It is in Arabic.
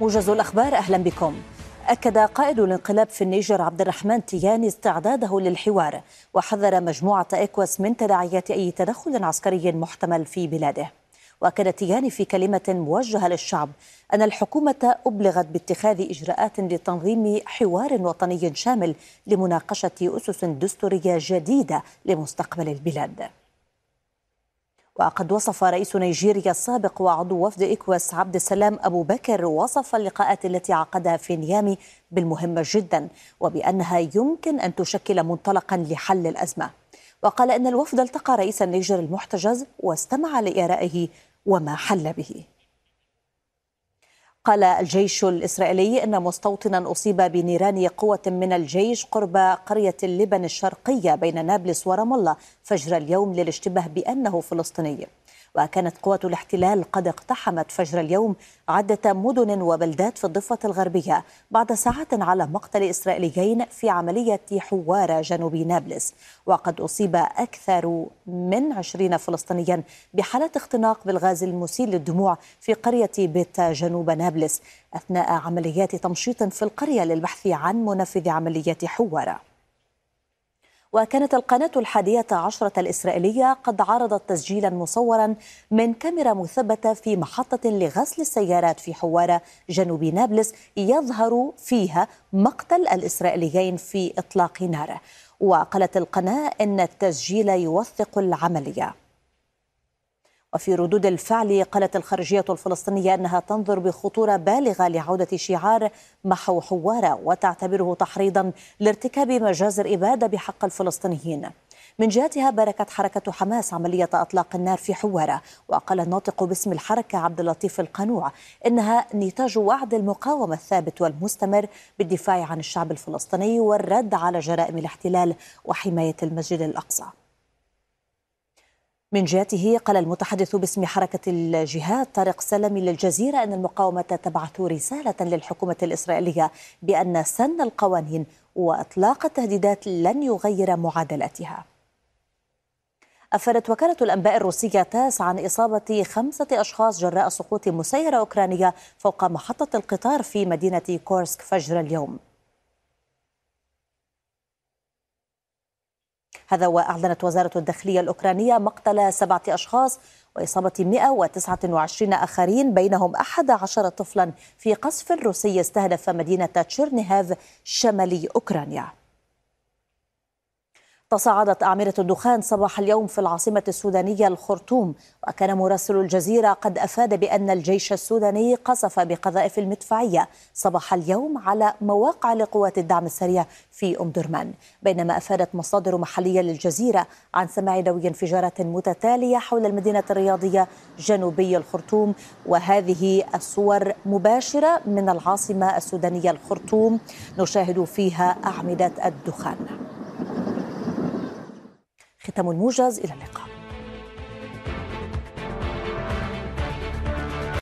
موجز الأخبار أهلا بكم. أكد قائد الانقلاب في النيجر عبد الرحمن تياني استعداده للحوار وحذر مجموعة إكواس من تداعيات أي تدخل عسكري محتمل في بلاده. وأكد تياني في كلمة موجهة للشعب أن الحكومة أبلغت باتخاذ إجراءات لتنظيم حوار وطني شامل لمناقشة أسس دستورية جديدة لمستقبل البلاد. وقد وصف رئيس نيجيريا السابق وعضو وفد إكواس عبد السلام أبو بكر وصف اللقاءات التي عقدها في نيامي بالمهمة جدا وبأنها يمكن أن تشكل منطلقا لحل الأزمة. وقال أن الوفد التقى رئيس النيجر المحتجز واستمع لآرائه وما حل به. قال الجيش الإسرائيلي أن مستوطنا أصيب بنيران قوة من الجيش قرب قرية اللبن الشرقية بين نابلس ورام الله فجر اليوم للاشتباه بأنه فلسطيني. وكانت قوات الاحتلال قد اقتحمت فجر اليوم عدة مدن وبلدات في الضفة الغربية بعد ساعات على مقتل إسرائيليين في عملية حوارة جنوب نابلس. وقد أصيب أكثر من عشرين فلسطينيا بحالة اختناق بالغاز المسيل للدموع في قرية بيت جنوب نابلس أثناء عمليات تمشيط في القرية للبحث عن منفذ عملية حوارة وكانت القناة الحادية عشرة الإسرائيلية قد عرضت تسجيلا مصورا من كاميرا مثبتة في محطة لغسل السيارات في حوارة جنوب نابلس يظهر فيها مقتل الإسرائيليين في إطلاق نار. وقالت القناة إن التسجيل يوثق العملية. وفي ردود الفعل قالت الخارجية الفلسطينية أنها تنظر بخطورة بالغة لعودة شعار محو حوارة وتعتبره تحريضا لارتكاب مجازر إبادة بحق الفلسطينيين. من جهتها باركت حركة حماس عملية أطلاق النار في حوارة وقال الناطق باسم الحركة عبد اللطيف القنوع إنها نتاج وعد المقاومة الثابت والمستمر بالدفاع عن الشعب الفلسطيني والرد على جرائم الاحتلال وحماية المسجد الأقصى. من جهته قال المتحدث باسم حركة الجهاد طارق سلمي للجزيرة أن المقاومة تبعث رسالة للحكومة الإسرائيلية بأن سن القوانين وإطلاق التهديدات لن يغير معادلتها. أفادت وكالة الأنباء الروسية تاس عن إصابة خمسة أشخاص جراء سقوط مسيرة أوكرانية فوق محطة القطار في مدينة كورسك فجر اليوم. هذا وأعلنت وزارة الداخلية الأوكرانية مقتل سبعة أشخاص وإصابة 129 آخرين بينهم 11 طفلا في قصف روسي استهدف مدينة تشيرنيهاف شمالي أوكرانيا. تصاعدت أعمدة الدخان صباح اليوم في العاصمة السودانية الخرطوم وكان مراسل الجزيرة قد أفاد بأن الجيش السوداني قصف بقذائف المدفعية صباح اليوم على مواقع لقوات الدعم السريع في أم درمان. بينما أفادت مصادر محلية للجزيرة عن سماع دوي انفجارات متتالية حول المدينة الرياضية جنوبي الخرطوم وهذه الصور مباشرة من العاصمة السودانية الخرطوم نشاهد فيها أعمدة الدخان. ختام الموجز إلى اللقاء.